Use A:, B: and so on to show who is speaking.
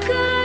A: Good.